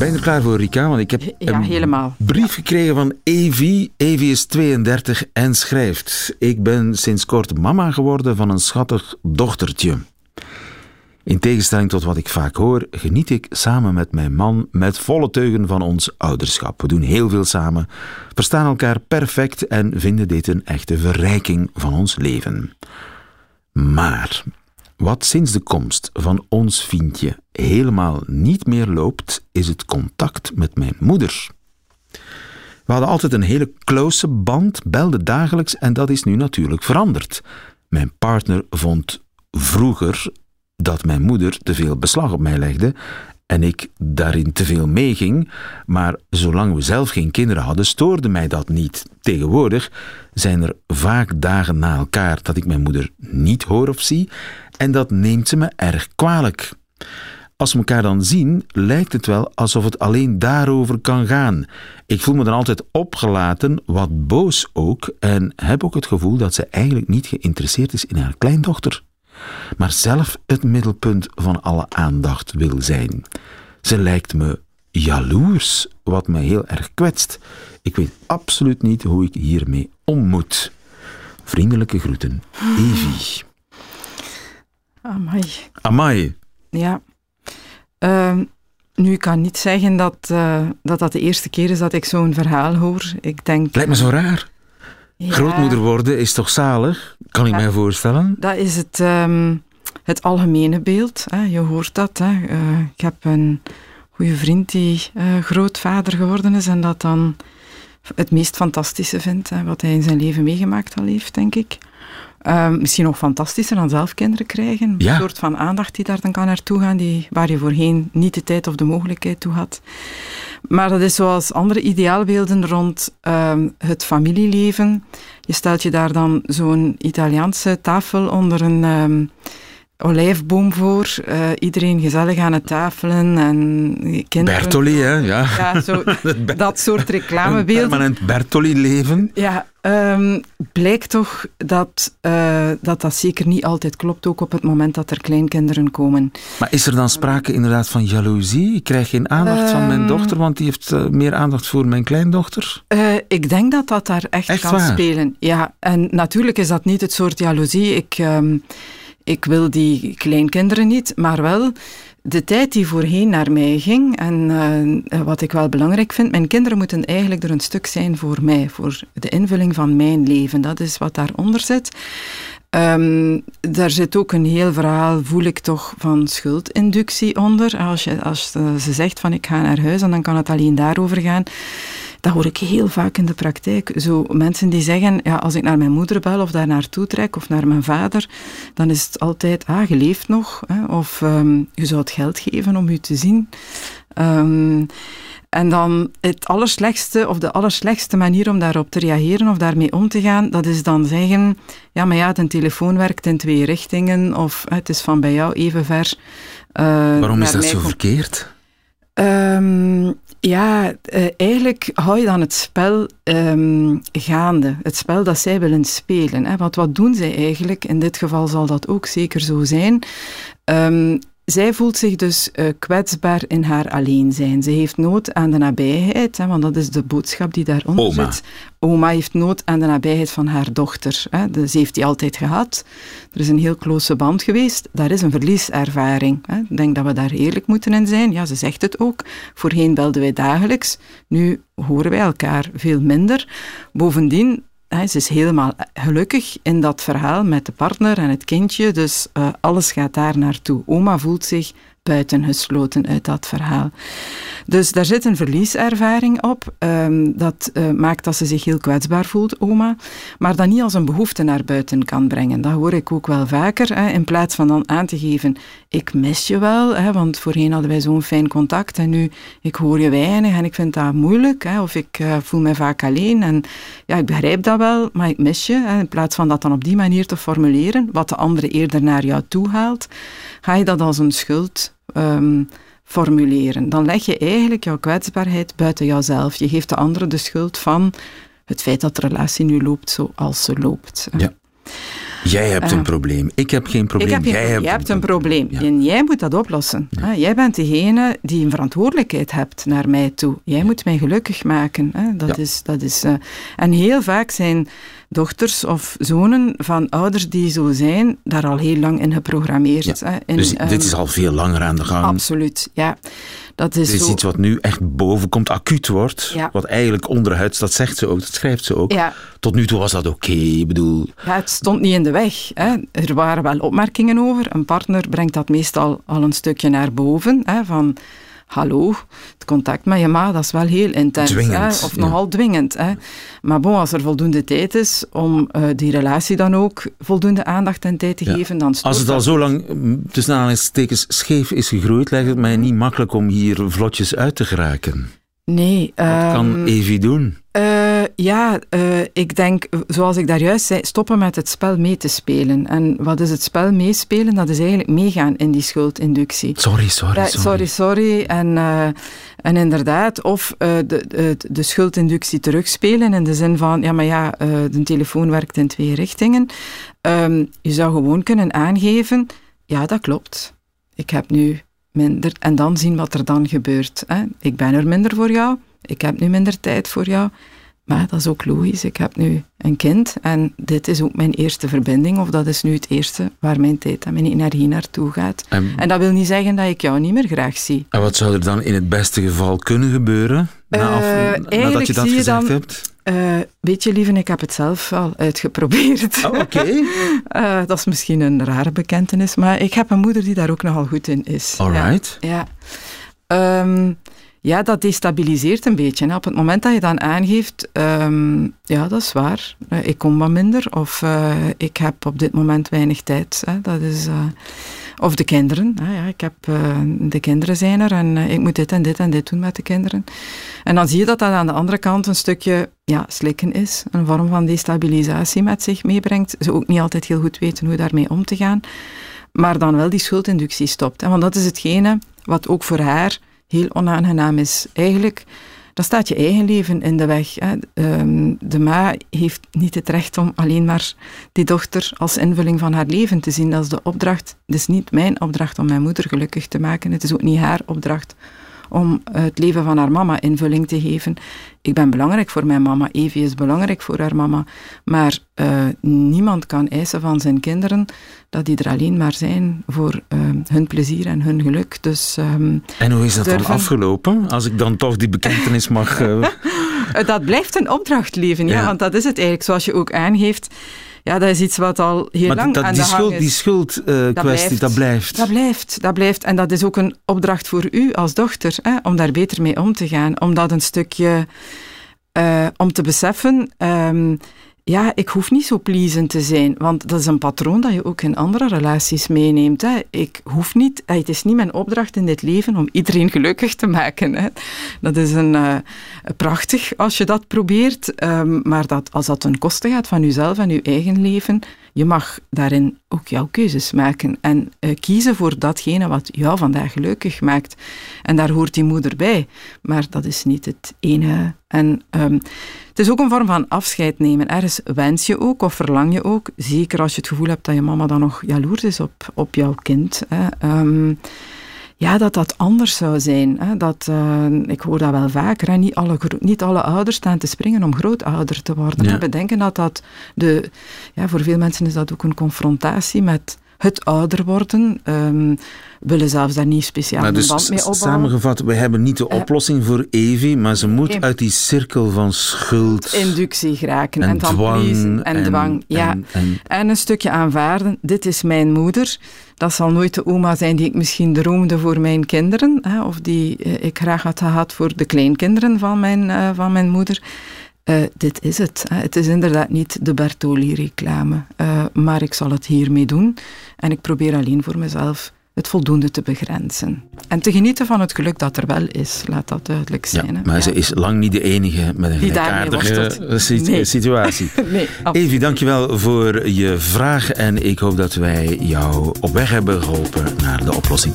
Ben je er klaar voor, Rika? Want ik heb Ja, een helemaal. brief gekregen van Evi. Evi is 32 en schrijft: Ik ben sinds kort mama geworden van een schattig dochtertje. In tegenstelling tot wat ik vaak hoor, geniet ik samen met mijn man met volle teugen van ons ouderschap. We doen heel veel samen, verstaan elkaar perfect en vinden dit een echte verrijking van ons leven. Maar wat sinds de komst van ons vriendje helemaal niet meer loopt, is het contact met mijn moeder. We hadden altijd een hele close band, belden dagelijks en dat is nu natuurlijk veranderd. Mijn partner vond vroeger dat mijn moeder te veel beslag op mij legde en ik daarin te veel meeging, maar zolang we zelf geen kinderen hadden, stoorde mij dat niet. Tegenwoordig zijn er vaak dagen na elkaar dat ik mijn moeder niet hoor of zie en dat neemt ze me erg kwalijk. Als we elkaar dan zien, lijkt het wel alsof het alleen daarover kan gaan. Ik voel me dan altijd opgelaten, wat boos ook, en heb ook het gevoel dat ze eigenlijk niet geïnteresseerd is in haar kleindochter, maar zelf het middelpunt van alle aandacht wil zijn. Ze lijkt me jaloers, wat me heel erg kwetst. Ik weet absoluut niet hoe ik hiermee om moet. Vriendelijke groeten, Evie. Amai. Amai, Ja. Ehm, nu, ik kan niet zeggen dat, eh, dat dat de eerste keer is dat ik zo'n verhaal hoor. Ik denk... lijkt me zo raar. Ja, Grootmoeder worden is toch zalig? Kan ik Ja. mij voorstellen? Dat is het, ehm, het algemene beeld. Hè. Je hoort dat. Hè. Eh, ik heb een goede vriend die eh, grootvader geworden is en dat dan het meest fantastische vindt. Hè, wat hij in zijn leven meegemaakt al heeft, denk ik. Ehm, misschien nog fantastischer dan zelf kinderen krijgen. Ja. Een soort van aandacht die daar dan kan naartoe gaan, die, waar je voorheen niet de tijd of de mogelijkheid toe had. Maar dat is zoals andere ideaalbeelden rond ehm, het familieleven. Je stelt je daar dan zo'n Italiaanse tafel onder een ehm, olijfboom voor. eh, iedereen gezellig aan het tafelen en kinderen. Bertoli, hè? Ja. Ja, zo, dat soort Een reclamebeelden. permanent Bertoli-leven. Ja, ehm, blijkt toch dat, eh, dat dat zeker niet altijd klopt, ook op het moment dat er kleinkinderen komen. Maar is er dan sprake inderdaad van jaloezie? Ik krijg geen aandacht van mijn Ehm. dochter, want die heeft eh, meer aandacht voor mijn kleindochter. Ik denk dat dat daar echt, Echt kan waar? spelen. Ja, en natuurlijk is dat niet het soort jaloezie. Ik, ehm, ik wil die kleinkinderen niet, maar wel de tijd die voorheen naar mij ging. En eh, wat ik wel belangrijk vind, mijn kinderen moeten eigenlijk er een stuk zijn voor mij, voor de invulling van mijn leven. Dat is wat daaronder zit. Ehm, daar zit ook een heel verhaal, voel ik toch, van schuldinductie onder. Als, je, als eh, ze zegt van ik ga naar huis en dan kan het alleen daarover gaan. Dat hoor ik heel vaak in de praktijk. Zo mensen die zeggen, ja, als ik naar mijn moeder bel of daar naartoe trek of naar mijn vader, dan is het altijd, ah, je leeft nog. Hè, of ehm, je zou het geld geven om u te zien. Ehm, en dan het allerslechtste, of de allerslechtste manier om daarop te reageren of daarmee om te gaan, dat is dan zeggen, ja, maar ja, de telefoon werkt in twee richtingen, of het is van bij jou even ver. eh, Waarom is dat zo verkeerd? Ehm, ja, eh, eigenlijk hou je dan het spel ehm, gaande. Het spel dat zij willen spelen. Hè. Want wat doen zij eigenlijk? In dit geval zal dat ook zeker zo zijn. Ehm, zij voelt zich dus eh, kwetsbaar in haar alleen zijn. Ze heeft nood aan de nabijheid, hè, want dat is de boodschap die daaronder Oma. zit. Oma heeft nood aan de nabijheid van haar dochter. Hè. Dus ze heeft die altijd gehad. Er is een heel close band geweest. Daar is een verlieservaring. Hè. Ik denk dat we daar eerlijk moeten in zijn. Ja, ze zegt het ook. Voorheen belden wij dagelijks. Nu horen wij elkaar veel minder. Bovendien, hè, ze is helemaal gelukkig in dat verhaal met de partner en het kindje. Dus eh, alles gaat daar naartoe. Oma voelt zich buitengesloten uit dat verhaal. Dus daar zit een verlieservaring op. Um, dat uh, maakt dat ze zich heel kwetsbaar voelt, oma. Maar dat niet als een behoefte naar buiten kan brengen. Dat hoor ik ook wel vaker. Hè, in plaats van dan aan te geven, ik mis je wel. Hè, want voorheen hadden wij zo'n fijn contact. En nu, ik hoor je weinig en ik vind dat moeilijk. Hè, of ik uh, voel me vaak alleen. En ja, ik begrijp dat wel, maar ik mis je. Hè, in plaats van dat dan op die manier te formuleren, wat de andere eerder naar jou toe haalt, ga je dat als een schuld um, formuleren. Dan leg je eigenlijk jouw kwetsbaarheid buiten jouzelf. Je geeft de andere de schuld van het feit dat de relatie nu loopt zoals ze loopt. Ja. Jij hebt een eh, probleem. Ik heb geen probleem. Heb jij, hebt, jij hebt een probleem. En jij moet dat oplossen. Jij bent degene die een verantwoordelijkheid hebt naar mij toe. Jij moet mij gelukkig maken. Dat is, dat is, uh, en heel vaak zijn dochters of zonen van ouders die zo zijn, daar al heel lang in geprogrammeerd. Hè, in, dus dit ehm, is al veel langer aan de gang. Absoluut, ja. Dat is, is iets wat nu echt boven komt, acuut wordt. Wat eigenlijk onderhuids, dat zegt ze ook, dat schrijft ze ook. Ja. Tot nu toe was dat oké, ik bedoel... Ja, het stond niet in de weg. Hè. Er waren wel opmerkingen over. Een partner brengt dat meestal al een stukje naar boven. Hè, van hallo, het contact met je ma, dat is wel heel intens. Hè? Of nogal dwingend. Hè? Maar bon, als er voldoende tijd is om uh, die relatie dan ook voldoende aandacht en tijd te geven, dan Als het al zo lang, mm, tussen aanhalingstekens, scheef is gegroeid, lijkt het mij niet makkelijk om hier vlotjes uit te geraken. Nee. Wat um, kan Evie doen? Uh, ja, uh, ik denk, zoals ik daar juist zei, stoppen met het spel mee te spelen. En wat is het spel meespelen? Dat is eigenlijk meegaan in die schuldinductie. Sorry, sorry, sorry. Sorry, sorry. En, en inderdaad, of de, de, de schuldinductie terugspelen in de zin van, ja, maar ja, de telefoon werkt in twee richtingen. Um, je zou gewoon kunnen aangeven, ja, dat klopt. Ik heb nu minder. En dan zien wat er dan gebeurt. Hè. Ik ben er minder voor jou. Ik heb nu minder tijd voor jou. Maar dat is ook logisch. Ik heb nu een kind en dit is ook mijn eerste verbinding, of dat is nu het eerste waar mijn tijd en mijn energie naartoe gaat. En, en dat wil niet zeggen dat ik jou niet meer graag zie. En wat zou er dan in het beste geval kunnen gebeuren? Na, uh, nadat je dat gezegd dan, hebt? Uh, weet je, lieve, ik heb het zelf al uitgeprobeerd. Oh, Oké. uh, dat is misschien een rare bekentenis, maar ik heb een moeder die daar ook nogal goed in is. Alright. Ja. ja. Um, ja, dat destabiliseert een beetje. Hè. Op het moment dat je dan aangeeft, um, ja, dat is waar, ik kom wat minder of ik heb op dit moment weinig tijd. Hè. Dat is, of de kinderen. Hè. Ja, ik heb, de kinderen zijn er en ik moet dit en dit en dit doen met de kinderen. En dan zie je dat dat aan de andere kant een stukje ja, slikken is, een vorm van destabilisatie met zich meebrengt. Ze ook niet altijd heel goed weten hoe daarmee om te gaan. Maar dan wel die schuldinductie stopt. Want dat is hetgene wat ook voor haar heel onaangenaam is. Eigenlijk, dan staat je eigen leven in de weg. Ehm, de ma heeft niet het recht om alleen maar die dochter als invulling van haar leven te zien. Dat is de opdracht. Het is niet mijn opdracht om mijn moeder gelukkig te maken. Het is ook niet haar opdracht om het leven van haar mama invulling te geven. Ik ben belangrijk voor mijn mama, Evie is belangrijk voor haar mama, maar uh, niemand kan eisen van zijn kinderen dat die er alleen maar zijn voor uh, hun plezier en hun geluk. Dus, um, en hoe is dat durven... dan afgelopen, als ik dan toch die bekentenis mag... Uh... dat blijft een opdracht leven, ja, ja, want dat is het eigenlijk, zoals je ook aangeeft ja, dat is iets wat al heel maar lang dat, aan die de schuld, Die schuldkwestie, uh, dat, blijft. Dat blijft. Dat blijft. En dat is ook een opdracht voor u als dochter, hè, om daar beter mee om te gaan. Om dat een stukje... Uh, om te beseffen... Um, ja, ik hoef niet zo pleasend te zijn, want dat is een patroon dat je ook in andere relaties meeneemt. Hè. Ik hoef niet, het is niet mijn opdracht in dit leven om iedereen gelukkig te maken. Hè. Dat is een, uh, prachtig als je dat probeert, um, maar dat, als dat ten koste gaat van jezelf en je eigen leven, je mag daarin ook jouw keuzes maken en uh, kiezen voor datgene wat jou vandaag gelukkig maakt. En daar hoort die moeder bij, maar dat is niet het enige. En um, het is ook een vorm van afscheid nemen. Ergens wens je ook of verlang je ook, zeker als je het gevoel hebt dat je mama dan nog jaloers is op, op jouw kind. Hè. Um, ja, dat dat anders zou zijn. Hè. Dat, uh, ik hoor dat wel vaker. Hè. Niet, alle, niet alle ouders staan te springen om grootouder te worden. Ja. We denken dat dat de... Ja, voor veel mensen is dat ook een confrontatie met het ouder worden. Um, willen zelfs daar niet speciaal nou, dus band mee opbouwen. Samengevat, we hebben niet de eh, oplossing voor Evie, maar ze moet uit die cirkel van schuld... Inductie geraken en, en van dwang en, en, dwang. Ja. En, en, een stukje aanvaarden, dit is mijn moeder Dat zal nooit de oma zijn die ik misschien droomde voor mijn kinderen, hè, of die ik graag had gehad voor de kleinkinderen van mijn, van mijn moeder. Dit is het. Het is inderdaad niet de Bertoli-reclame, maar ik zal het hiermee doen. En ik probeer alleen voor mezelf het voldoende te begrenzen. En te genieten van het geluk dat er wel is, laat dat duidelijk zijn. Ja, maar ze is lang niet de enige met een gelijkaardige situatie. nee, Evi, dankjewel voor je vraag en ik hoop dat wij jou op weg hebben geholpen naar de oplossing.